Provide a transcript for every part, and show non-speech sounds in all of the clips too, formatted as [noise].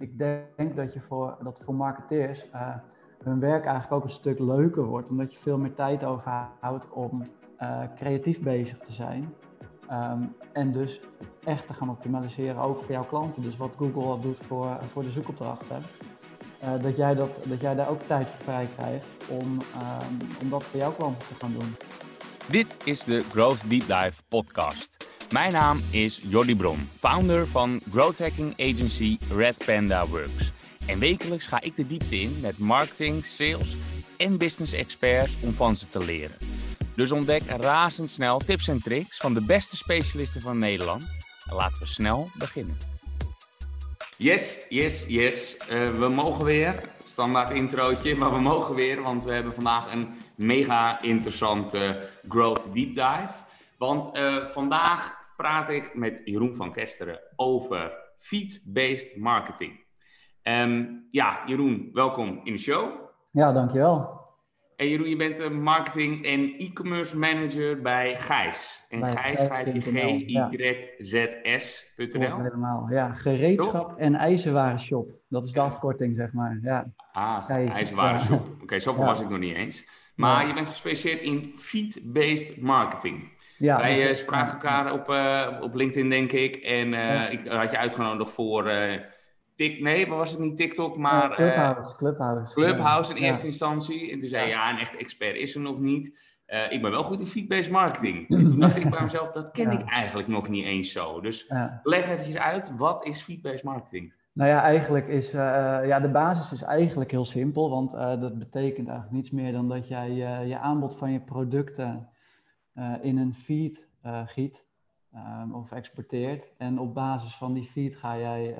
ik denk dat, je voor, dat voor marketeers uh, hun werk eigenlijk ook een stuk leuker wordt, omdat je veel meer tijd overhoudt om uh, creatief bezig te zijn. Um, en dus echt te gaan optimaliseren, ook voor jouw klanten. Dus wat Google al doet voor, voor de zoekopdrachten. Uh, dat, jij dat, dat jij daar ook tijd voor vrij krijgt om, um, om dat voor jouw klanten te gaan doen. Dit is de Growth Deep Dive podcast. Mijn naam is Jordi Bron, founder van growth hacking agency Red Panda Works. En wekelijks ga ik de diepte in met marketing, sales en business experts om van ze te leren. Dus ontdek razendsnel tips en tricks van de beste specialisten van Nederland. En laten we snel beginnen. Yes, yes, yes. Uh, we mogen weer. Standaard introotje, maar we mogen weer, want we hebben vandaag een mega interessante Growth Deep Dive. Want uh, vandaag praat ik met Jeroen van Kesteren over feed-based marketing. Um, ja, Jeroen, welkom in de show. Ja, dankjewel. En Jeroen, je bent een marketing- en e-commerce manager bij Gijs. En bij Gijs schrijf je G-Y-Z-S.nl. Ja, helemaal, ja. Gereedschap Top. en ijzerwarenshop. Dat is de afkorting, zeg maar. Ja. Ah, ijzerwarenshop. Oké, okay, zoveel ja. was ik nog niet eens. Maar je bent gespecialiseerd in feed-based marketing. Ja, Wij uh, spraken elkaar op, uh, op LinkedIn, denk ik. En ja. ik had je uitgenodigd voor Tik, nee, wat was het niet TikTok, maar... Clubhouse, Clubhouse. Clubhouse in eerste instantie. En toen zei je, ja, een echte expert is er nog niet. ik ben wel goed in feed-based marketing. [clears throat] En toen dacht ik bij mezelf, dat ken ik eigenlijk nog niet eens zo. Dus leg eventjes uit, wat is feed-based marketing? Nou ja, eigenlijk is ja, de basis is eigenlijk heel simpel, want dat betekent eigenlijk niets meer dan dat jij je aanbod van je producten in een feed uh, giet um, of exporteert. En op basis van die feed ga jij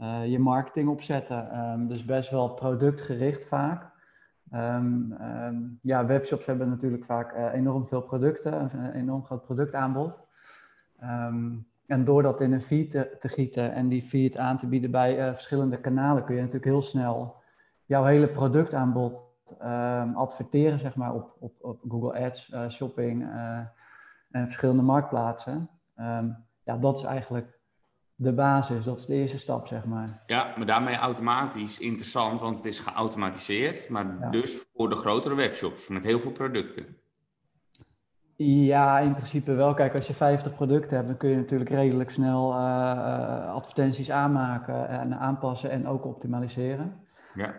uh, je marketing opzetten. Um, dus best wel productgericht vaak. Um, ja, webshops hebben natuurlijk vaak enorm veel producten, een enorm groot productaanbod. en door dat in een feed te, gieten en die feed aan te bieden bij verschillende kanalen, kun je natuurlijk heel snel jouw hele productaanbod um, adverteren zeg maar, op, op, op Google Ads, uh, shopping uh, en verschillende marktplaatsen. Um, ja, dat is eigenlijk de basis, dat is de eerste stap, zeg maar. Ja, maar daarmee automatisch interessant, want het is geautomatiseerd, maar ja. dus voor de grotere webshops met heel veel producten. Ja, in principe wel. Kijk, als je 50 producten hebt, dan kun je natuurlijk redelijk snel uh, advertenties aanmaken en aanpassen en ook optimaliseren. Ja.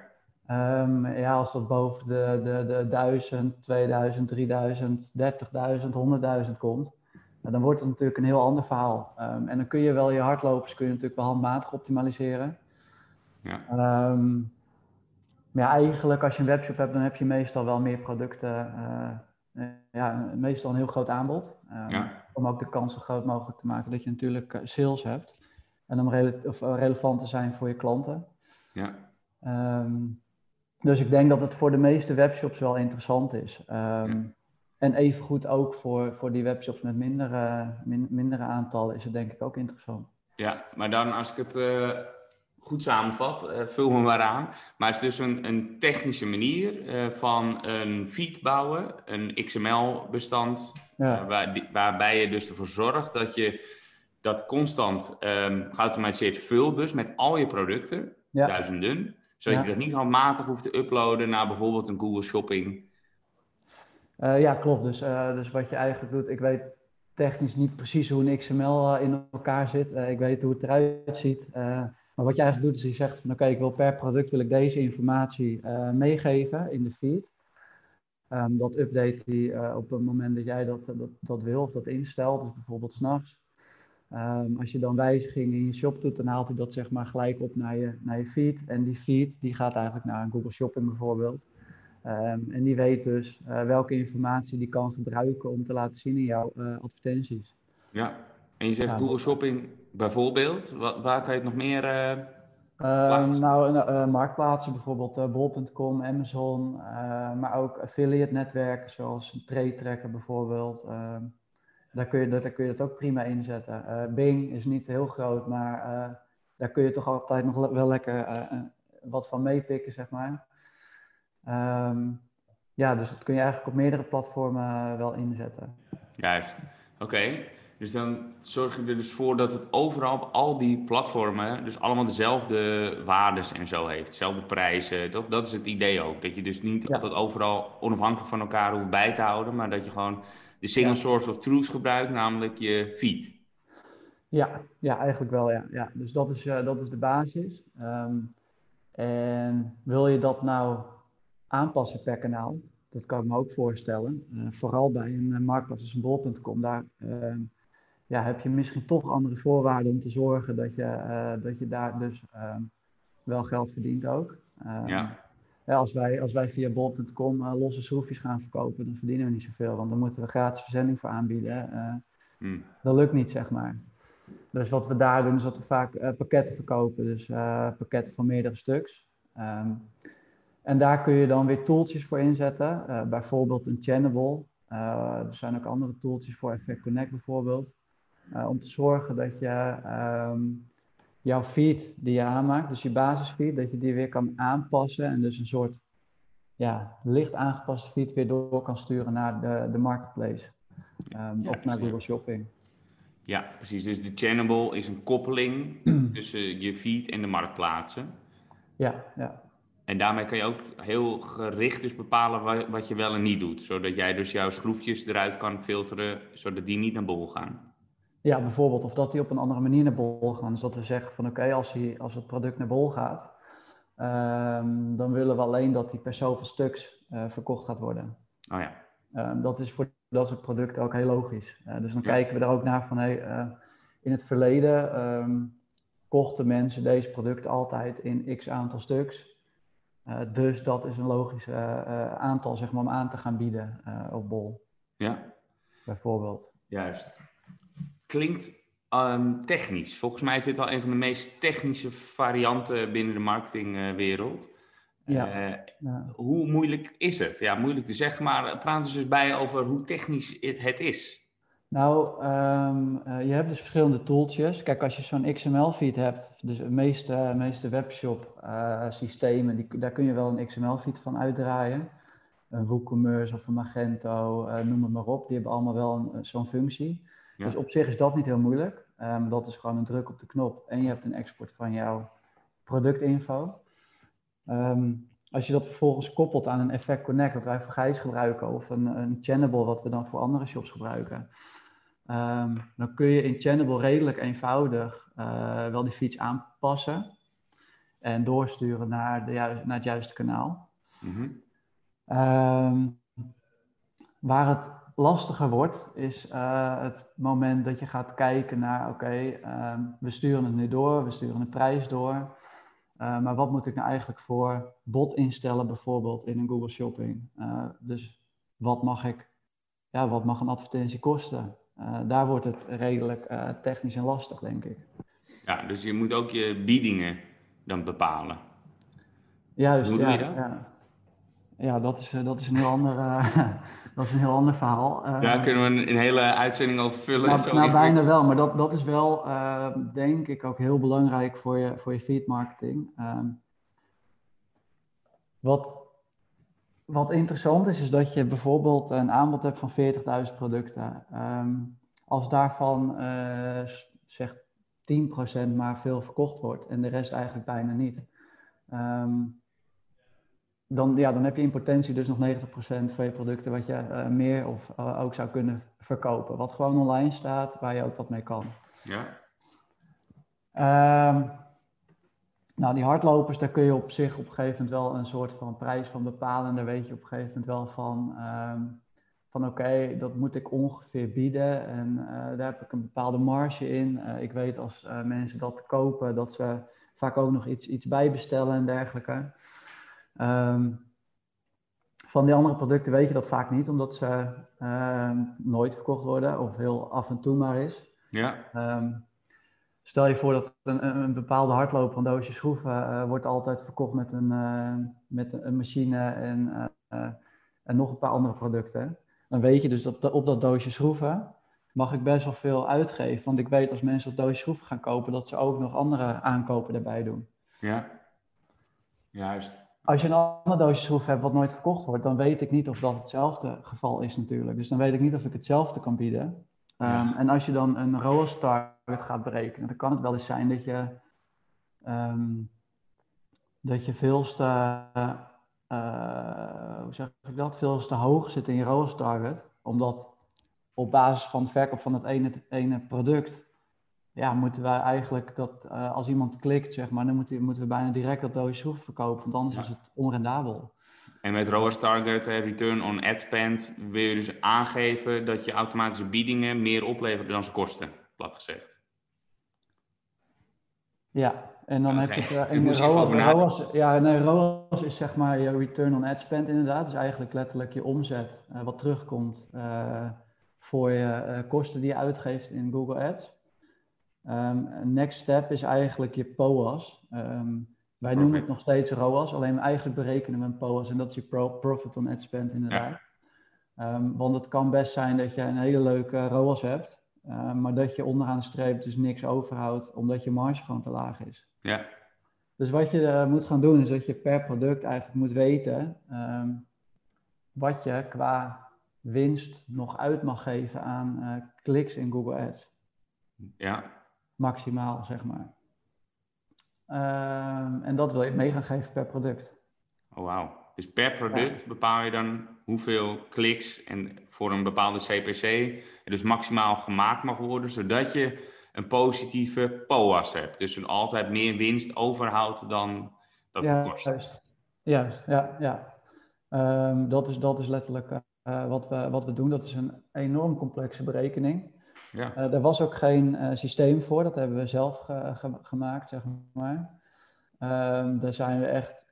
Um, ja, als dat boven de, de, de 1000, 2000, 3000, 30.000, 100.000 komt, dan wordt het natuurlijk een heel ander verhaal. Um, en dan kun je wel je hardlopers kun je natuurlijk wel handmatig optimaliseren. Ja. Um, maar ja, eigenlijk als je een webshop hebt, dan heb je meestal wel meer producten. Uh, ja, meestal een heel groot aanbod. Ja. Om ook de kans zo groot mogelijk te maken dat je natuurlijk sales hebt. En om rele of relevant te zijn voor je klanten. Ja. Um, dus ik denk dat het voor de meeste webshops wel interessant is. Um, ja. En evengoed ook voor, voor die webshops met mindere, min, mindere aantallen is het denk ik ook interessant. Ja, maar dan als ik het uh, goed samenvat, uh, vul me maar aan. Maar het is dus een, een technische manier uh, van een feed bouwen, een XML-bestand, ja. waar, waarbij je dus ervoor zorgt dat je dat constant um, geautomatiseerd vult, dus met al je producten, ja. duizenden zodat ja. je dat niet handmatig hoeft te uploaden naar bijvoorbeeld een Google Shopping. Uh, ja, klopt. Dus, uh, dus wat je eigenlijk doet, ik weet technisch niet precies hoe een XML uh, in elkaar zit. ik weet hoe het eruit ziet. maar wat je eigenlijk doet, is je zegt van oké, okay, ik wil per product wil ik deze informatie meegeven in de feed. Um, dat update die op het moment dat jij dat, dat, dat wil of dat instelt, dus bijvoorbeeld s'nachts. Um, als je dan wijzigingen in je shop doet, dan haalt hij dat zeg maar gelijk op naar je, naar je feed. En die feed die gaat eigenlijk naar een Google Shopping bijvoorbeeld. Um, en die weet dus uh, welke informatie die kan gebruiken om te laten zien in jouw uh, advertenties. Ja, en je zegt ja, Google Shopping bijvoorbeeld. Waar, waar kan je het nog meer uh, nou, marktplaatsen bijvoorbeeld bol.com, Amazon, maar ook affiliate netwerken zoals Trade Tracker bijvoorbeeld. Ehm, daar kun je, daar kun je het ook prima inzetten. Uh, Bing is niet heel groot, maar uh, daar kun je toch altijd nog wel lekker uh, wat van meepikken, zeg maar. Um, ja, dus dat kun je eigenlijk op meerdere platformen wel inzetten. Juist. Oké. Okay. Dus dan zorg je er dus voor dat het overal op al die platformen dus allemaal dezelfde waardes en zo heeft. Dezelfde prijzen. Dat, dat is het idee ook. Dat je dus niet altijd overal onafhankelijk van elkaar hoeft bij te houden, maar dat je gewoon de single source of truth gebruikt, namelijk je feed. Ja, ja eigenlijk wel ja. ja. Dus dat is, uh, dat is de basis. Ehm, en wil je dat nou aanpassen per kanaal? Dat kan ik me ook voorstellen. Uh, vooral bij een uh, marktplaats als een bol.com. Daar ehm, ja, heb je misschien toch andere voorwaarden om te zorgen dat je, dat je daar dus uh, wel geld verdient ook. Ja. Ja. als, wij, als wij via bol.com losse schroefjes gaan verkopen, dan verdienen we niet zoveel, want dan moeten we gratis verzending voor aanbieden. Hmm. Dat lukt niet, zeg maar. Dus wat we daar doen, is dat we vaak pakketten verkopen, dus pakketten van meerdere stuks. Um, en daar kun je dan weer tooltjes voor inzetten, bijvoorbeeld een channable. er zijn ook andere tooltjes voor, Effect Connect bijvoorbeeld. Om te zorgen dat je um, jouw feed die je aanmaakt, dus je basisfeed, dat je die weer kan aanpassen en dus een soort ja, licht aangepaste feed weer door kan sturen naar de, de marketplace um, ja, of naar Google Shopping. Ja, precies. Dus de channable is een koppeling [clears throat] tussen je feed en de marktplaatsen. Ja, ja. En daarmee kan je ook heel gericht dus bepalen wat je wel en niet doet. Zodat jij dus jouw schroefjes eruit kan filteren, zodat die niet naar bol gaan. Ja, bijvoorbeeld. Of dat die op een andere manier naar bol gaan. Dus dat we zeggen van oké, als, als het product naar bol gaat, um, dan willen we alleen dat die per zoveel stuks uh, verkocht gaat worden. Oh ja. Um, dat is voor dat soort producten ook heel logisch. Uh, dus dan ja. kijken we er ook naar van hey, uh, in het verleden um, kochten mensen deze producten altijd in x aantal stuks. dus dat is een logisch aantal zeg maar, om aan te gaan bieden op bol. Ja. Bijvoorbeeld. Juist klinkt um, technisch. Volgens mij is dit wel een van de meest technische varianten binnen de marketingwereld. Ja. Uh, ja. Hoe moeilijk is het? Ja, moeilijk te zeggen, maar praat eens dus bij over hoe technisch het is. Nou, um, uh, je hebt dus verschillende tooltjes. Kijk, als je zo'n XML-feed hebt, dus de meeste, meeste webshop-systemen, uh, daar kun je wel een XML-feed van uitdraaien. Een WooCommerce of een Magento, noem het maar op. Die hebben allemaal wel zo'n functie. Dus op zich is dat niet heel moeilijk. Um, dat is gewoon een druk op de knop en je hebt een export van jouw productinfo. Um, als je dat vervolgens koppelt aan een Effect Connect, dat wij voor Gijs gebruiken, of een, een Channable, wat we dan voor andere shops gebruiken, um, dan kun je in Channable redelijk eenvoudig uh, wel die feeds aanpassen en doorsturen naar, de, naar het juiste kanaal. Mm -hmm. waar het lastiger wordt, is uh, het moment dat je gaat kijken naar, oké, okay, uh, we sturen het nu door, we sturen een prijs door, uh, maar wat moet ik nou eigenlijk voor bot instellen bijvoorbeeld in een Google Shopping? Eh, dus wat mag ik, ja, wat mag een advertentie kosten? daar wordt het redelijk technisch en lastig, denk ik. Ja, dus je moet ook je biedingen dan bepalen. Juist, Hoe doe ja, je dat? Ja. ja, dat is, dat is een heel ander [laughs] dat is een heel ander verhaal. Uh, Daar kunnen we een, hele uitzending over vullen. Nou, nou bijna wel, maar dat, dat is wel, uh, denk ik, ook heel belangrijk voor je, voor je feed marketing. Uh, wat, wat interessant is, is dat je bijvoorbeeld een aanbod hebt van 40.000 producten. Um, als daarvan uh, zeg 10% maar veel verkocht wordt en de rest eigenlijk bijna niet. Um, dan, ja, dan heb je in potentie dus nog 90% van je producten wat je uh, meer of uh, ook zou kunnen verkopen. Wat gewoon online staat, waar je ook wat mee kan. Ja. Um, nou, die hardlopers, daar kun je op zich op een gegeven moment wel een soort van prijs van bepalen. En daar weet je op een gegeven moment wel van, um, van oké, okay, dat moet ik ongeveer bieden. En uh, daar heb ik een bepaalde marge in. ik weet als mensen dat kopen, dat ze vaak ook nog iets, iets bijbestellen en dergelijke. Um, van die andere producten weet je dat vaak niet, omdat ze uh, nooit verkocht worden of heel af en toe maar is. Ja. Um, stel je voor dat een, een bepaalde hardloper, een doosje schroeven, uh, wordt altijd verkocht met een, uh, met een machine en, uh, en nog een paar andere producten. Dan weet je dus dat op dat doosje schroeven mag ik best wel veel uitgeven. Want ik weet als mensen dat doosje schroeven gaan kopen, dat ze ook nog andere aankopen erbij doen. Ja, juist. Als je een ander doosje schroef hebt wat nooit verkocht wordt, dan weet ik niet of dat hetzelfde geval is natuurlijk. Dus dan weet ik niet of ik hetzelfde kan bieden. Ehm, en als je dan een ROAS target gaat berekenen, dan kan het wel eens zijn dat je, um, dat je veel te, uh, hoe zeg ik dat, hoog zit in je ROAS target. Omdat op basis van de verkoop van het ene, ene product, ja, moeten wij eigenlijk dat uh, als iemand klikt, zeg maar, dan moeten, moeten we bijna direct dat dode schroef verkopen, want anders is het onrendabel. En met ROAS target, return on ad spend, wil je dus aangeven dat je automatische biedingen meer opleveren dan ze kosten, plat gezegd. Ja, en dan heb je in de ROAS, ROAS, ja, nee, ROAS is zeg maar je return on ad spend inderdaad. Dus eigenlijk letterlijk je omzet, uh, wat terugkomt uh, voor je uh, kosten die je uitgeeft in Google Ads. Um, next step is eigenlijk je POAS. Um, wij noemen het nog steeds ROAS, alleen eigenlijk berekenen we een POAS en dat is je pro profit on ad spend inderdaad. Ja. Um, want het kan best zijn dat je een hele leuke ROAS hebt, uh, maar dat je onderaan de streep dus niks overhoudt omdat je marge gewoon te laag is. Ja. Dus wat je uh, moet gaan doen is dat je per product eigenlijk moet weten wat je qua winst nog uit mag geven aan uh, kliks in Google Ads. Ja. Maximaal, zeg maar. Um, en dat wil je mee gaan geven per product. Oh, wauw. Dus per product ja. bepaal je dan hoeveel kliks en voor een bepaalde CPC er dus maximaal gemaakt mag worden, zodat je een positieve POAS hebt. Dus een altijd meer winst overhoudt dan dat ja, het kost. Juist, juist ja. ja. Um, dat, is, dat is letterlijk uh, wat, we, wat we doen. Dat is een enorm complexe berekening. Ja. Uh, er was ook geen uh, systeem voor, dat hebben we zelf ge ge gemaakt, zeg maar. Um, daar zijn we echt,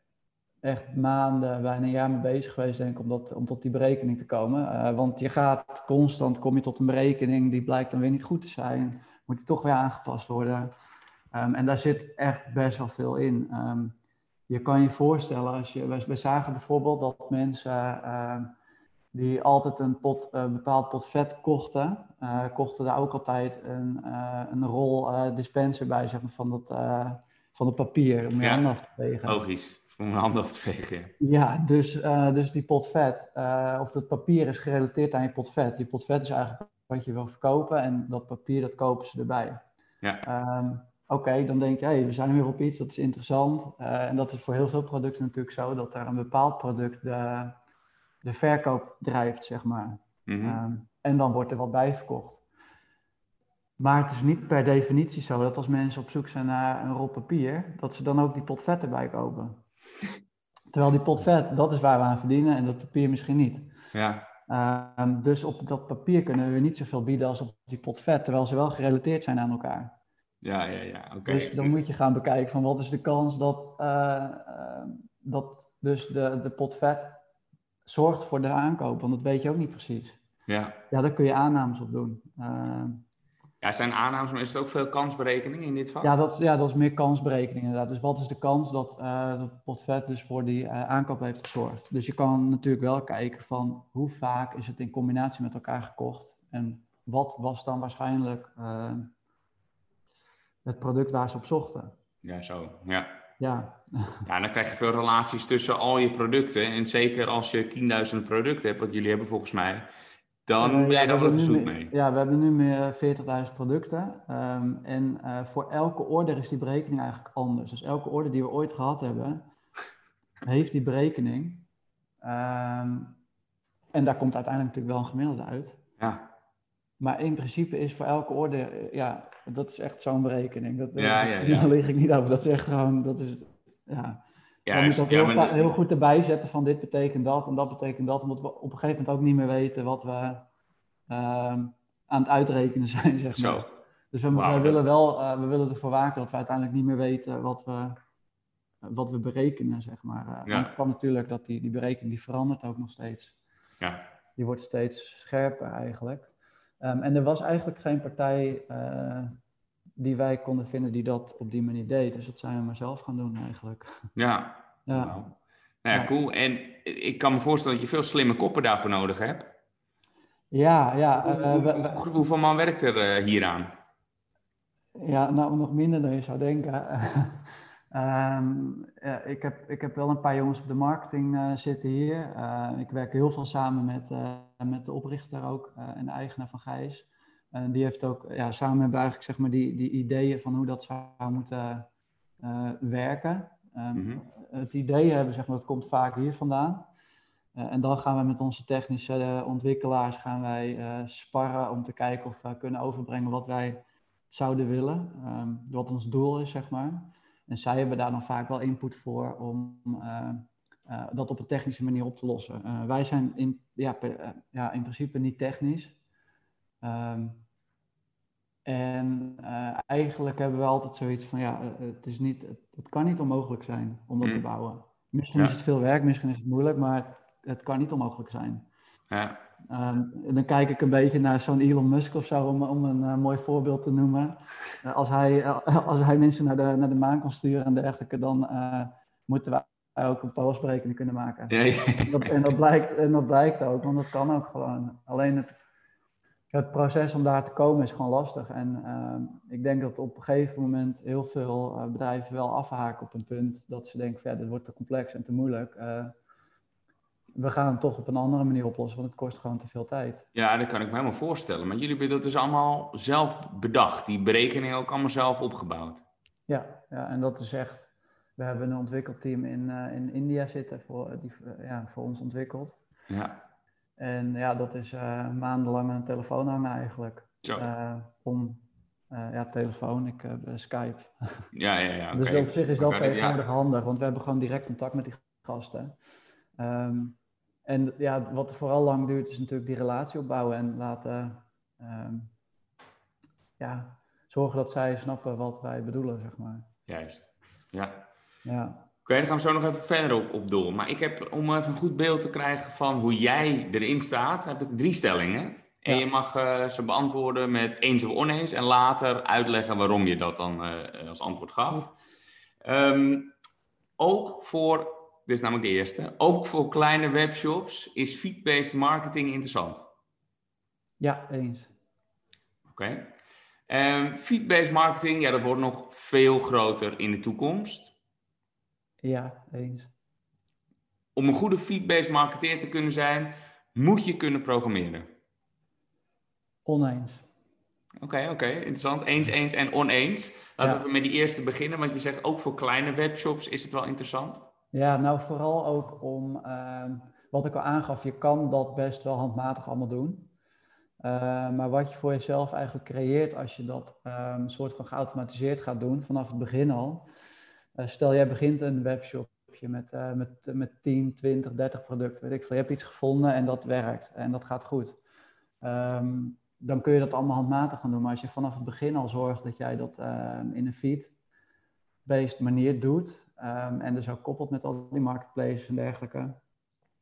echt maanden, bijna een jaar mee bezig geweest, denk ik, om, dat, om tot die berekening te komen. Uh, want je gaat constant, kom je tot een berekening, die blijkt dan weer niet goed te zijn, moet die toch weer aangepast worden. Um, en daar zit echt best wel veel in. Um, je kan je voorstellen, als je, wij zagen bijvoorbeeld dat mensen die altijd een pot, uh, bepaald pot vet kochten, uh, kochten daar ook altijd een, uh, een rol dispenser bij, zeg maar, van, dat, van het papier om je ja, handen af te vegen. Logisch, om je handen af te vegen. Ja, dus, dus die pot vet, of dat papier is gerelateerd aan je pot vet. Je pot vet is eigenlijk wat je wil verkopen en dat papier, dat kopen ze erbij. Ja. Um, Oké, okay, dan denk je, hey, we zijn weer op iets, dat is interessant. en dat is voor heel veel producten natuurlijk zo, dat er een bepaald product de, de verkoop drijft, zeg maar. Mhm. Mm -hmm. um, en dan wordt er wat bijverkocht. Maar het is niet per definitie zo dat als mensen op zoek zijn naar een rol papier, dat ze dan ook die pot vet erbij kopen. [laughs] Terwijl die pot vet, dat is waar we aan verdienen en dat papier misschien niet. Ja. Um, dus op dat papier kunnen we niet zoveel bieden als op die pot vet, terwijl ze wel gerelateerd zijn aan elkaar. Ja, ja, ja. Oké. Dus dan moet je gaan bekijken van wat is de kans dat, uh, uh, dat dus de, de pot vet zorgt voor de aankoop, want dat weet je ook niet precies. Ja. Ja, daar kun je aannames op doen. Uh, ja, zijn aannames, maar is het ook veel kansberekening in dit vak? Ja, dat, ja, dat is meer kansberekening inderdaad. Dus wat is de kans dat uh, dat potvet dus voor die uh, aankoop heeft gezorgd? Dus je kan natuurlijk wel kijken van hoe vaak is het in combinatie met elkaar gekocht en wat was dan waarschijnlijk uh, het product waar ze op zochten. Ja, zo. Ja. Ja. ja, dan krijg je veel relaties tussen al je producten. En zeker als je 10.000 producten hebt, wat jullie hebben volgens mij, dan ben je ja, daar wel zoet mee. Ja, we hebben nu meer 40.000 producten. Um, en uh, voor elke order is die berekening eigenlijk anders. Dus elke order die we ooit gehad hebben, heeft die berekening. Um, en daar komt uiteindelijk natuurlijk wel een gemiddelde uit. Ja. Maar in principe is voor elke order, ja, dat is echt zo'n berekening. Dat, ja, ja, ja. Daar lig ik niet over. Dat is echt gewoon, dat is, ja. Ja, je moet dat heel, maar... heel, goed erbij zetten van dit betekent dat en dat betekent dat. Omdat we op een gegeven moment ook niet meer weten wat we uh, aan het uitrekenen [laughs] zijn, zeg maar. Zo. Dus we, wow, we willen wel, uh, we willen ervoor waken dat we uiteindelijk niet meer weten wat we, wat we berekenen, zeg maar. Uh, ja. Het kan natuurlijk dat die, die berekening die verandert ook nog steeds. Ja. Die wordt steeds scherper eigenlijk. Um, en er was eigenlijk geen partij uh, die wij konden vinden die dat op die manier deed. Dus dat zijn we maar zelf gaan doen eigenlijk. Ja. [laughs] Ja. Wow. Nou ja, cool. En ik kan me voorstellen dat je veel slimme koppen daarvoor nodig hebt. Ja, ja. Uh, hoe, hoeveel man werkt er uh, hieraan? Ja, nou nog minder dan je zou denken. [laughs] um, ja, ik, heb, ik heb wel een paar jongens op de marketing uh, zitten hier. ik werk heel veel samen met, met de oprichter ook en de eigenaar van Gijs. En die heeft ook, ja, samen hebben we eigenlijk zeg maar die, die ideeën van hoe dat zou moeten werken. Mm Het idee hebben, zeg maar, dat komt vaak hier vandaan. en dan gaan we met onze technische ontwikkelaars gaan wij, sparren om te kijken of we kunnen overbrengen wat wij zouden willen, ehm, wat ons doel is, zeg maar. En zij hebben daar dan vaak wel input voor om uh, uh, dat op een technische manier op te lossen. Uh, wij zijn in, ja, per, ja, in principe niet technisch. Um, en eigenlijk hebben we altijd zoiets van, ja, het, is niet, het, het kan niet onmogelijk zijn om dat te mm. bouwen. Misschien ja. is het veel werk, misschien is het moeilijk, maar het kan niet onmogelijk zijn. Ja. Ehm, dan kijk ik een beetje naar zo'n Elon Musk of zo, om, om een uh, mooi voorbeeld te noemen. Uh, als, hij, uh, [laughs] als hij mensen naar de, naar de maan kan sturen en dergelijke, dan moeten wij ook een polsberekening kunnen maken. Ja, ja. Dat, en, dat blijkt, en dat blijkt ook, want dat kan ook gewoon. Alleen het, het proces om daar te komen is gewoon lastig. En ehm, ik denk dat op een gegeven moment heel veel bedrijven wel afhaken op een punt dat ze denken: van, ja, dit wordt te complex en te moeilijk we gaan het toch op een andere manier oplossen, want het kost gewoon te veel tijd. Ja, dat kan ik me helemaal voorstellen. Maar jullie hebben dat dus allemaal zelf bedacht, die berekeningen ook allemaal zelf opgebouwd. Ja, ja en dat is echt. We hebben een ontwikkelteam in, uh, in India zitten, voor, die uh, ja, voor ons ontwikkeld. Ja. En ja, dat is uh, maandenlang aan de telefoon hangen eigenlijk. Zo. om, ja, telefoon, ik heb Skype. Ja, ja, ja. [laughs] Okay. Dus op zich is dat tegenwoordig ja. handig, want we hebben gewoon direct contact met die gasten. Um, en ja, wat vooral lang duurt, is natuurlijk die relatie opbouwen en laten um, ja, zorgen dat zij snappen wat wij bedoelen, zeg maar. Juist, ja. ja. Oké, okay, dan gaan we zo nog even verder op, op door. Maar ik heb, om even een goed beeld te krijgen van hoe jij erin staat, heb ik drie stellingen. En je mag uh, ze beantwoorden met eens of oneens en later uitleggen waarom je dat dan uh, als antwoord gaf. Um, ook voor dit is namelijk de eerste. Ook voor kleine webshops is feed-based marketing interessant. Ja, eens. Oké. Okay. Um, feed-based marketing, ja, dat wordt nog veel groter in de toekomst. Ja, eens. Om een goede feed-based marketeer te kunnen zijn, moet je kunnen programmeren. Oneens. Oké, oké, interessant. Eens, eens en oneens. Laten we met die eerste beginnen, want je zegt ook voor kleine webshops is het wel interessant. Ja, nou vooral ook om, ehm, wat ik al aangaf, je kan dat best wel handmatig allemaal doen. Uh, maar wat je voor jezelf eigenlijk creëert als je dat um, soort van geautomatiseerd gaat doen, vanaf het begin al. Uh, stel, jij begint een webshopje met, uh, met, met 10, 20, 30 producten, weet ik veel. Je hebt iets gevonden en dat werkt en dat gaat goed. Dan kun je dat allemaal handmatig gaan doen. Maar als je vanaf het begin al zorgt dat jij dat in een feed-based manier doet, um, en dus ook koppelt met al die marketplaces en dergelijke,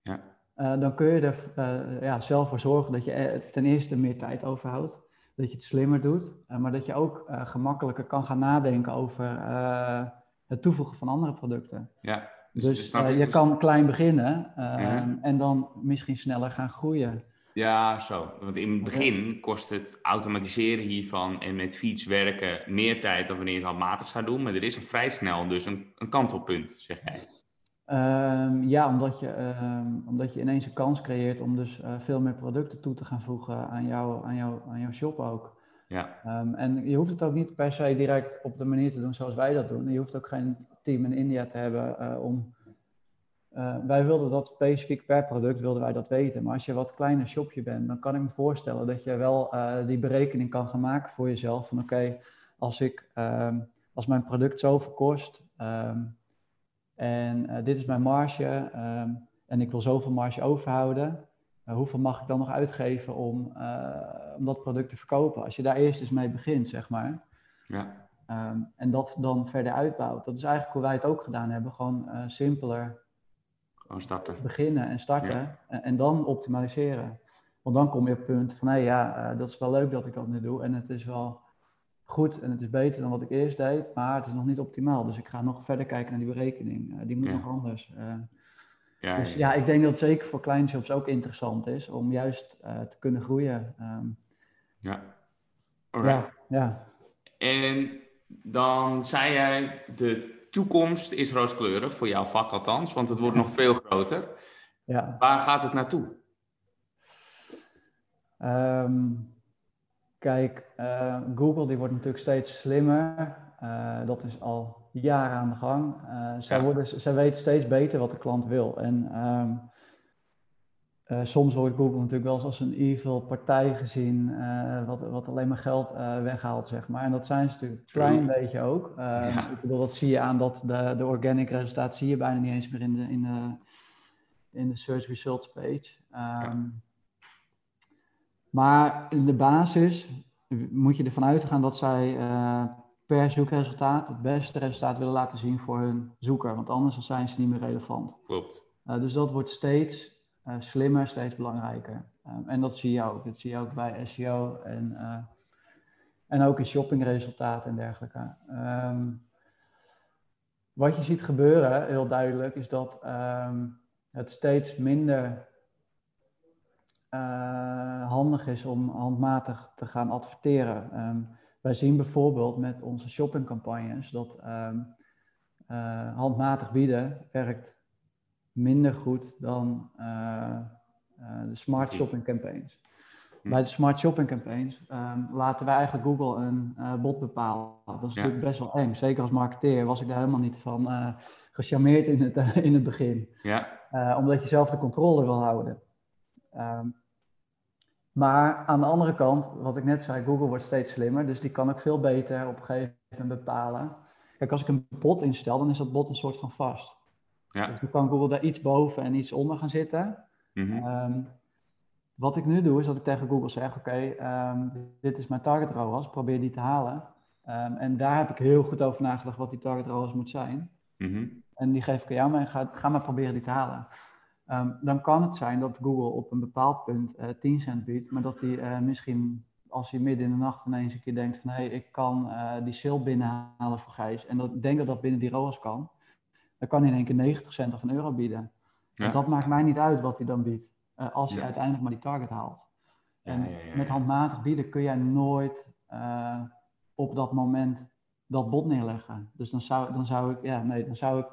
ja. Uh, dan kun je er uh, ja, zelf voor zorgen dat je eh, ten eerste meer tijd overhoudt, dat je het slimmer doet, uh, maar dat je ook gemakkelijker kan gaan nadenken over het toevoegen van andere producten. Ja, dus, dus je kan klein beginnen ja. en dan misschien sneller gaan groeien. Ja, zo. Want in het begin kost het automatiseren hiervan en met feeds werken meer tijd dan wanneer je het handmatig zou doen. Maar er is een vrij snel dus een, een kantelpunt, zeg jij. Um, ja, omdat je, um, omdat je ineens een kans creëert om dus uh, veel meer producten toe te gaan voegen aan, jou, aan, jou, aan jouw shop ook. Ja. Um, en je hoeft het ook niet per se direct op de manier te doen zoals wij dat doen. Je hoeft ook geen team in India te hebben uh, om uh, wij wilden dat specifiek per product, wilden wij dat weten. Maar als je wat kleiner shopje bent, dan kan ik me voorstellen dat je wel uh, die berekening kan gaan maken voor jezelf. Van oké, als ik, um, als mijn product zoveel kost um, en uh, dit is mijn marge um, en ik wil zoveel marge overhouden, hoeveel mag ik dan nog uitgeven om, om dat product te verkopen? Als je daar eerst eens mee begint, zeg maar. Ja. en dat dan verder uitbouwt. Dat is eigenlijk hoe wij het ook gedaan hebben. Gewoon simpeler gewoon starten. Beginnen en starten en, en, dan optimaliseren. Want dan kom je op het punt van, hé ja, uh, dat is wel leuk dat ik dat nu doe. En het is wel goed en het is beter dan wat ik eerst deed, maar het is nog niet optimaal. Dus ik ga nog verder kijken naar die berekening. Uh, die moet ja. nog anders. Uh, ja, dus ja, ik denk dat het zeker voor kleine shops ook interessant is om juist te kunnen groeien. Um, ja. Ja, ja. En dan zei jij de toekomst is rooskleurig, voor jouw vak althans, want het wordt nog veel groter. Ja. Waar gaat het naartoe? Um, Kijk, uh, Google die wordt natuurlijk steeds slimmer. Uh, dat is al jaren aan de gang. Uh, zij, ja. worden, zij weten steeds beter wat de klant wil. En um, soms wordt Google natuurlijk wel eens als een evil partij gezien, wat, wat alleen maar geld weghaalt, zeg maar. En dat zijn ze natuurlijk een klein beetje ook. Ja. Ik bedoel, dat zie je aan dat de, de organic resultaten zie je bijna niet eens meer in de, in de, in de search results page. Um, ja. Maar in de basis moet je ervan uitgaan dat zij per zoekresultaat het beste resultaat willen laten zien voor hun zoeker. Want anders zijn ze niet meer relevant. Klopt. Dus dat wordt steeds slimmer, steeds belangrijker. en dat zie je ook. Dat zie je ook bij SEO en, en ook in shoppingresultaten en dergelijke. Um, wat je ziet gebeuren, heel duidelijk, is dat um, het steeds minder uh, handig is om handmatig te gaan adverteren. Um, wij zien bijvoorbeeld met onze shoppingcampagnes dat handmatig bieden werkt minder goed dan uh, de smart shopping campaigns. Hm. Bij de smart shopping campaigns um, laten wij eigenlijk Google een bot bepalen. Dat is ja. natuurlijk best wel eng. Zeker als marketeer was ik daar helemaal niet van gecharmeerd in het, in het begin. Ja. omdat je zelf de controle wil houden. Um, maar aan de andere kant, wat ik net zei, Google wordt steeds slimmer, dus die kan ook veel beter op een gegeven moment bepalen. Kijk, als ik een bot instel, dan is dat bot een soort van vast. Ja. Dus dan kan Google daar iets boven en iets onder gaan zitten. -hmm. um, wat ik nu doe, is dat ik tegen Google zeg, oké, okay, um, dit is mijn target ROAS, probeer die te halen. Um, en daar heb ik heel goed over nagedacht wat die target ROAS moet zijn. -hmm. En die geef ik aan jou mee en ga, ga maar proberen die te halen. Um, dan kan het zijn dat Google op een bepaald punt uh, 10 cent biedt, maar dat hij uh, misschien als hij midden in de nacht ineens een keer denkt van hé, hey, ik kan uh, die sale binnenhalen voor Gijs en dat, denk dat dat binnen die ROAS kan, dan kan hij in één keer 90 cent of een euro bieden. Ja. Dat maakt mij niet uit wat hij dan biedt, uh, als hij ja. uiteindelijk maar die target haalt. En met handmatig bieden kun jij nooit op dat moment dat bod neerleggen. Dus dan zou, dan zou ik, ja, nee, dan zou ik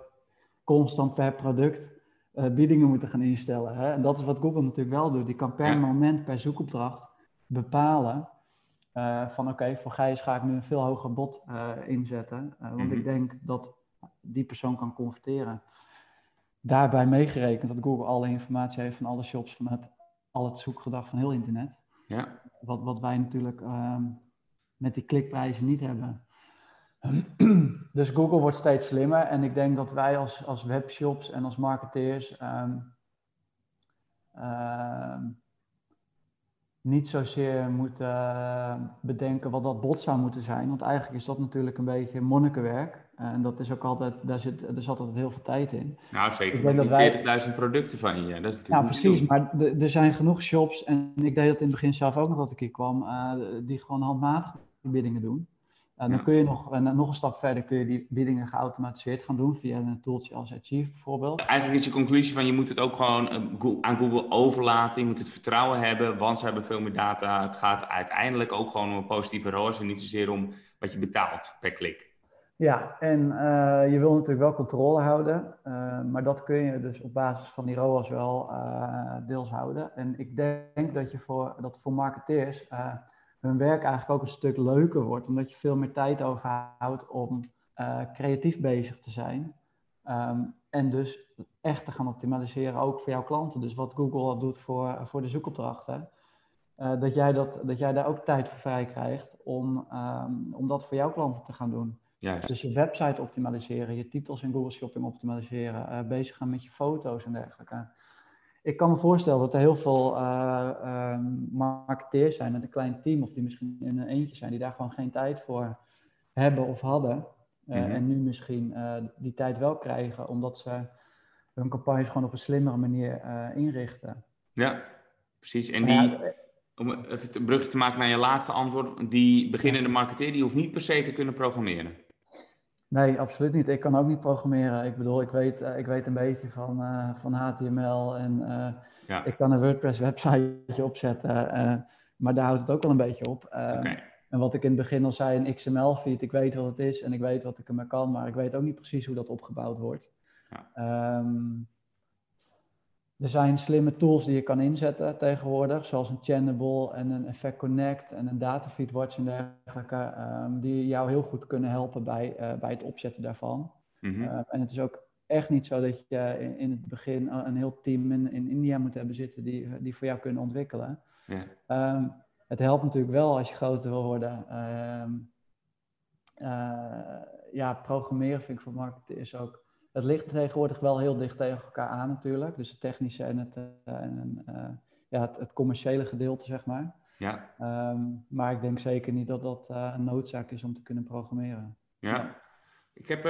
constant per product uh, biedingen moeten gaan instellen. Hè? En dat is wat Google natuurlijk wel doet. Die kan per ja. moment, per zoekopdracht bepalen uh, van oké, okay, voor Gijs ga ik nu een veel hoger bod uh, inzetten. want mm -hmm. ik denk dat die persoon kan converteren. Daarbij meegerekend dat Google alle informatie heeft van alle shops, van het, al het zoekgedrag van heel internet. Ja. Wat, wat wij natuurlijk um, met die klikprijzen niet hebben. Dus Google wordt steeds slimmer en ik denk dat wij als, als webshops en als marketeers um, uh, niet zozeer moeten uh, bedenken wat dat bot zou moeten zijn. Want eigenlijk is dat natuurlijk een beetje monnikenwerk. En dat is ook altijd, daar zit, er zat altijd heel veel tijd in. Nou, zeker met die wij... 40.000 producten van je. Dat is ja, precies. Maar er zijn genoeg shops, en ik deed dat in het begin zelf ook nog dat ik hier kwam, uh, die gewoon handmatig biedingen doen. En dan kun je nog, en nog een stap verder kun je die biedingen geautomatiseerd gaan doen via een tooltje als Achieve bijvoorbeeld. Eigenlijk is je conclusie van je moet het ook gewoon eh, aan Google overlaten. Je moet het vertrouwen hebben, want ze hebben veel meer data. Het gaat uiteindelijk ook gewoon om een positieve ROAS en niet zozeer om wat je betaalt per klik. Ja, en uh, je wil natuurlijk wel controle houden, maar dat kun je dus op basis van die ROAS wel deels houden. En ik denk dat je voor, dat voor marketeers hun werk eigenlijk ook een stuk leuker wordt, omdat je veel meer tijd overhoudt om uh, creatief bezig te zijn. Um, en dus echt te gaan optimaliseren, ook voor jouw klanten. Dus wat Google al doet voor, voor de zoekopdrachten. Uh, dat, jij dat, dat jij daar ook tijd voor vrij krijgt om, um, om dat voor jouw klanten te gaan doen. Juist. Dus je website optimaliseren, je titels in Google Shopping optimaliseren, uh, bezig gaan met je foto's en dergelijke ik kan me voorstellen dat er heel veel uh, uh, marketeers zijn met een klein team, of die misschien in een eentje zijn, die daar gewoon geen tijd voor hebben of hadden. Uh, mm-hmm. En nu misschien die tijd wel krijgen, omdat ze hun campagnes gewoon op een slimmere manier inrichten. Ja, precies. En die, ja, om even een brugje te maken naar je laatste antwoord, die beginnende marketeer, die hoeft niet per se te kunnen programmeren. Nee, absoluut niet. Ik kan ook niet programmeren. Ik bedoel, ik weet, uh, ik weet een beetje van, uh, van HTML en uh, ja. ik kan een WordPress [laughs] websiteje opzetten, maar daar houdt het ook wel een beetje op. Okay. En wat ik in het begin al zei, een XML-feed, ik weet wat het is en ik weet wat ik ermee kan, maar ik weet ook niet precies hoe dat opgebouwd wordt. Ja. Um, er zijn slimme tools die je kan inzetten tegenwoordig, zoals een Channable en een Effect Connect en een Datafeed Watch en dergelijke, um, die jou heel goed kunnen helpen bij, uh, bij het opzetten daarvan. Mhm. Ehm, en het is ook echt niet zo dat je in, in het begin een heel team in, in, India moet hebben zitten die, die voor jou kunnen ontwikkelen. Um, het helpt natuurlijk wel als je groter wil worden. Uh, ja, programmeren vind ik voor marketeers ook het ligt tegenwoordig wel heel dicht tegen elkaar aan natuurlijk. Dus het technische en het, uh, en, uh, ja, het, het, commerciële gedeelte, zeg maar. Ja. Um, maar ik denk zeker niet dat dat uh, een noodzaak is om te kunnen programmeren. Ja. Ik heb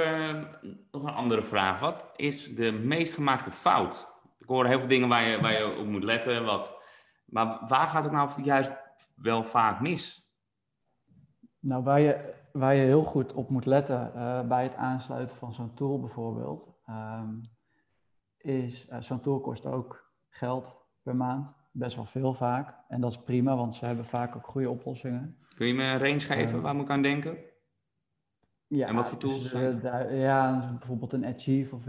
nog een andere vraag. Wat is de meest gemaakte fout? Ik hoor heel veel dingen waar je, waar je op moet letten. Wat, maar waar gaat het nou juist wel vaak mis? Nou, waar je waar je heel goed op moet letten uh, bij het aansluiten van zo'n tool bijvoorbeeld, um, is uh, zo'n tool kost ook geld per maand, best wel veel vaak. En dat is prima, want ze hebben vaak ook goede oplossingen. Kun je me een range geven uh, waar moet ik aan denken? Ja, en wat voor tools? Dus, ja, bijvoorbeeld een Achieve of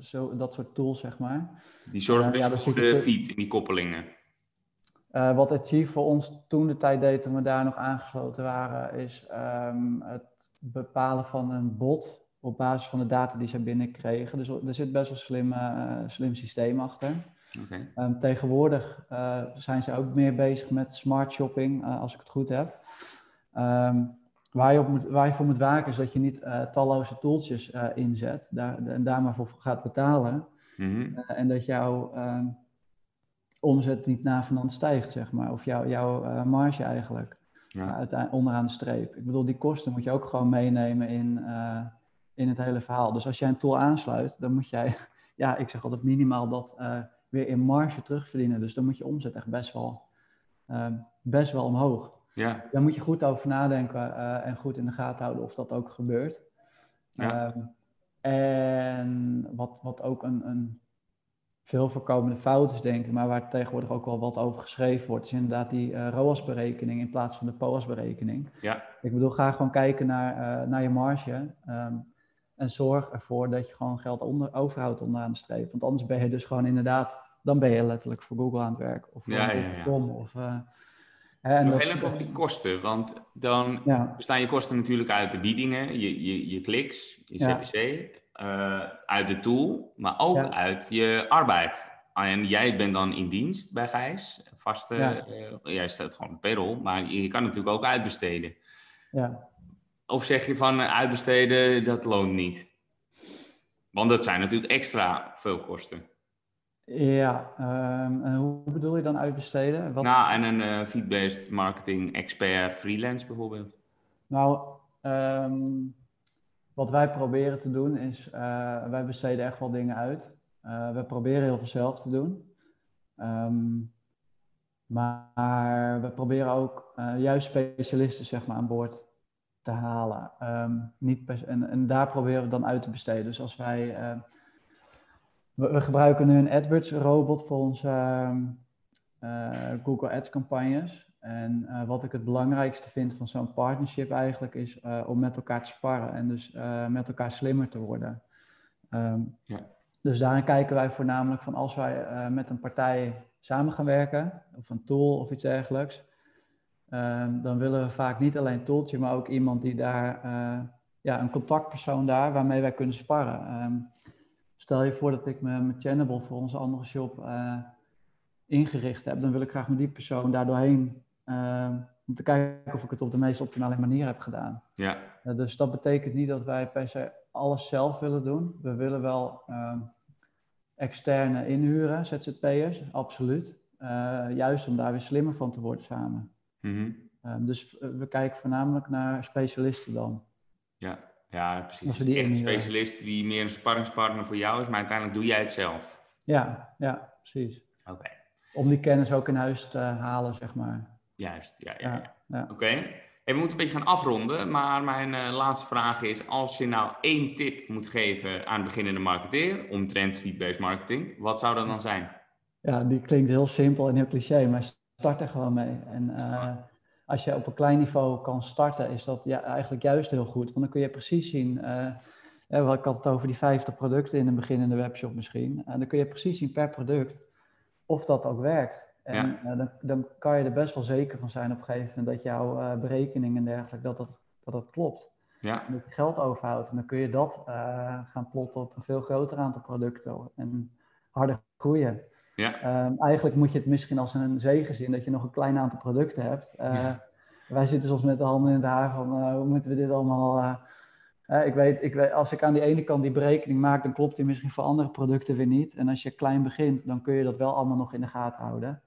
zo, dat soort tools, zeg maar. Die zorgen dus ja, voor de feed in die koppelingen. Uh, wat Achieve voor ons toen de tijd deed, toen we daar nog aangesloten waren, is um, het bepalen van een bot op basis van de data die ze binnenkregen. Dus er zit best wel een slim, uh, slim systeem achter. Okay. Um, tegenwoordig uh, zijn ze ook meer bezig met smart shopping, als ik het goed heb. Um, waar, je op moet, waar je voor moet waken is dat je niet talloze tooltjes inzet daar, en daar maar voor gaat betalen. Mm -hmm. en dat jouw omzet niet navenant stijgt, zeg maar. Of jouw jouw uh, marge eigenlijk. Ja. Uh, onderaan de streep. Ik bedoel, die kosten moet je ook gewoon meenemen in, uh, in het hele verhaal. Dus als jij een tool aansluit, dan moet jij, [laughs] ja, ik zeg altijd minimaal dat weer in marge terugverdienen. Dus dan moet je omzet echt best wel, best wel omhoog. Ja. Daar moet je goed over nadenken en goed in de gaten houden of dat ook gebeurt. Ja. Ehm, en wat, wat ook een, een veel voorkomende fouten is, denk ik, maar waar tegenwoordig ook wel wat over geschreven wordt, is inderdaad die uh, ROAS-berekening in plaats van de POAS-berekening. Ja. Ik bedoel, ga gewoon kijken naar, uh, naar je marge um, en zorg ervoor dat je gewoon geld onder, overhoudt onderaan de streep. Want anders ben je dus gewoon inderdaad, dan ben je letterlijk voor Google aan het werk. Of voor ja, ja, ja. Of, uh, en Nog even over die kosten, want dan bestaan je kosten natuurlijk uit de biedingen, je, je, je kliks, je CPC. Uh, uit de tool, maar ook uit je arbeid. En jij bent dan in dienst bij Gijs, vaste, ja. uh, jij staat gewoon op payroll, maar je kan natuurlijk ook uitbesteden. Ja. Of zeg je van uh, uitbesteden, dat loont niet? Want dat zijn natuurlijk extra veel kosten. Ja, um, en hoe bedoel je dan uitbesteden? Wat... Nou, en een uh, feed-based marketing expert freelance bijvoorbeeld. Nou, um, wat wij proberen te doen is, uh, wij besteden echt wel dingen uit. Uh, we proberen heel veel zelf te doen. Um, maar we proberen ook uh, juist specialisten zeg maar, aan boord te halen. Um, niet en, en, daar proberen we dan uit te besteden. Dus als wij. We, we, gebruiken nu een AdWords robot voor onze Google Ads campagnes. En uh, wat ik het belangrijkste vind van zo'n partnership eigenlijk is uh, om met elkaar te sparren en dus uh, met elkaar slimmer te worden. Um, ja. Dus daarin kijken wij voornamelijk van als wij met een partij samen gaan werken, of een tool of iets dergelijks, um, dan willen we vaak niet alleen een tooltje, maar ook iemand die daar, ja, een contactpersoon daar waarmee wij kunnen sparren. Um, stel je voor dat ik mijn Channable voor onze andere shop ingericht heb, dan wil ik graag met die persoon daar doorheen Ehm, om te kijken of ik het op de meest optimale manier heb gedaan. Ja. Uh, dus dat betekent niet dat wij per se alles zelf willen doen. We willen wel uh, externe inhuren, ZZP'ers, absoluut. Uh, juist om daar weer slimmer van te worden samen. Mm -hmm. dus eh, we kijken voornamelijk naar specialisten dan. Ja, ja precies. Die Echt een specialist die meer een sparringspartner voor jou is, maar uiteindelijk doe jij het zelf. Ja, ja precies. Oké. Om die kennis ook in huis te halen, zeg maar. Juist, ja, ja, ja. ja. Oké. Okay. we moeten een beetje gaan afronden, maar mijn uh, laatste vraag is: als je nou één tip moet geven aan beginnende marketeer omtrent feed-based marketing, wat zou dat dan zijn? Ja, die klinkt heel simpel en heel cliché, maar start er gewoon mee. En uh, als je op een klein niveau kan starten, is dat ja, eigenlijk juist heel goed, want dan kun je precies zien. Uh, ik had het over die 50 producten in een beginnende webshop misschien. En dan kun je precies zien per product of dat ook werkt. En ja. dan, dan, kan je er best wel zeker van zijn op een gegeven moment dat jouw uh, berekeningen en dergelijke, dat dat, dat, dat klopt. Ja. En dat je geld overhoudt. En dan kun je dat uh, gaan plotten op een veel groter aantal producten en harder groeien. Ja. Um, eigenlijk moet je het misschien als een zegen zien dat je nog een klein aantal producten hebt. Ja. Wij zitten soms met de handen in het haar van hoe moeten we dit allemaal ik, weet, ik weet, als ik aan die ene kant die berekening maak, dan klopt die misschien voor andere producten weer niet. En als je klein begint, dan kun je dat wel allemaal nog in de gaten houden.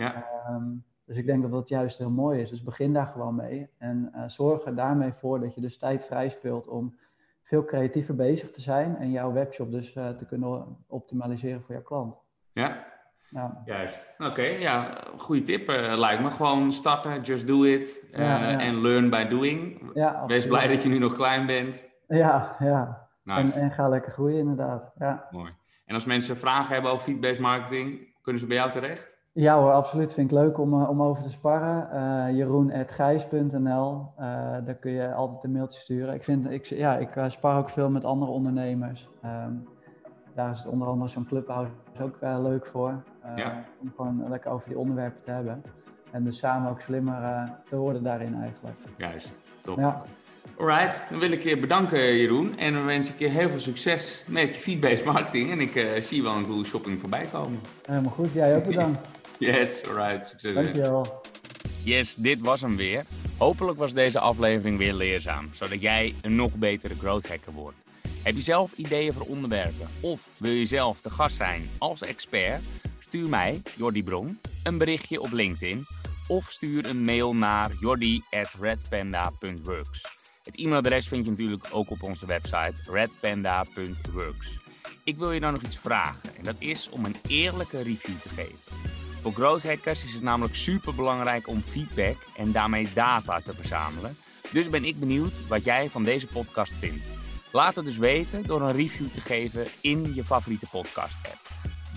Ja. Ehm, dus ik denk dat dat juist heel mooi is. Dus begin daar gewoon mee. En uh, zorg er daarmee voor dat je dus tijd vrij speelt om veel creatiever bezig te zijn. En jouw webshop dus uh, te kunnen optimaliseren voor jouw klant. Ja, ja. Juist. Oké, ja, goede tip uh, lijkt me. Gewoon starten, just do it. En learn by doing. Ja, Wees blij dat je nu nog klein bent. Ja, ja. Nice. En, en, ga lekker groeien inderdaad. Ja. Mooi. En als mensen vragen hebben over feedback marketing, kunnen ze bij jou terecht? Ja hoor, absoluut. Vind ik leuk om, eh, om over te sparren. Uh, Jeroen.gijs.nl, uh, daar kun je altijd een mailtje sturen. Ik, vind, ik, ja, ik spar ook veel met andere ondernemers. Um, daar is het onder andere zo'n clubhouse ook leuk voor. Ja. Om gewoon lekker over die onderwerpen te hebben. En dus samen ook slimmer te worden daarin eigenlijk. Juist, top. Ja. Alright, dan wil ik je bedanken Jeroen en dan wens ik je heel veel succes met je feedbased marketing en ik uh, zie wel een Google Shopping voorbij komen. Helemaal goed, jij ook bedankt. Yes, alright, succes. Dankjewel. Yes, dit was hem weer. Hopelijk was deze aflevering weer leerzaam, zodat jij een nog betere growth hacker wordt. Heb je zelf ideeën voor onderwerpen of wil je zelf te gast zijn als expert? Stuur mij, Jordi Bron, een berichtje op LinkedIn of stuur een mail naar jordi.redpanda.works. Het e-mailadres vind je natuurlijk ook op onze website redpanda.works. Ik wil je dan nog iets vragen en dat is om een eerlijke review te geven. Voor growth hackers is het namelijk super belangrijk om feedback en daarmee data te verzamelen. Dus ben ik benieuwd wat jij van deze podcast vindt. Laat het dus weten door een review te geven in je favoriete podcast app.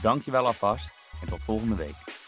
Dankjewel alvast en tot volgende week.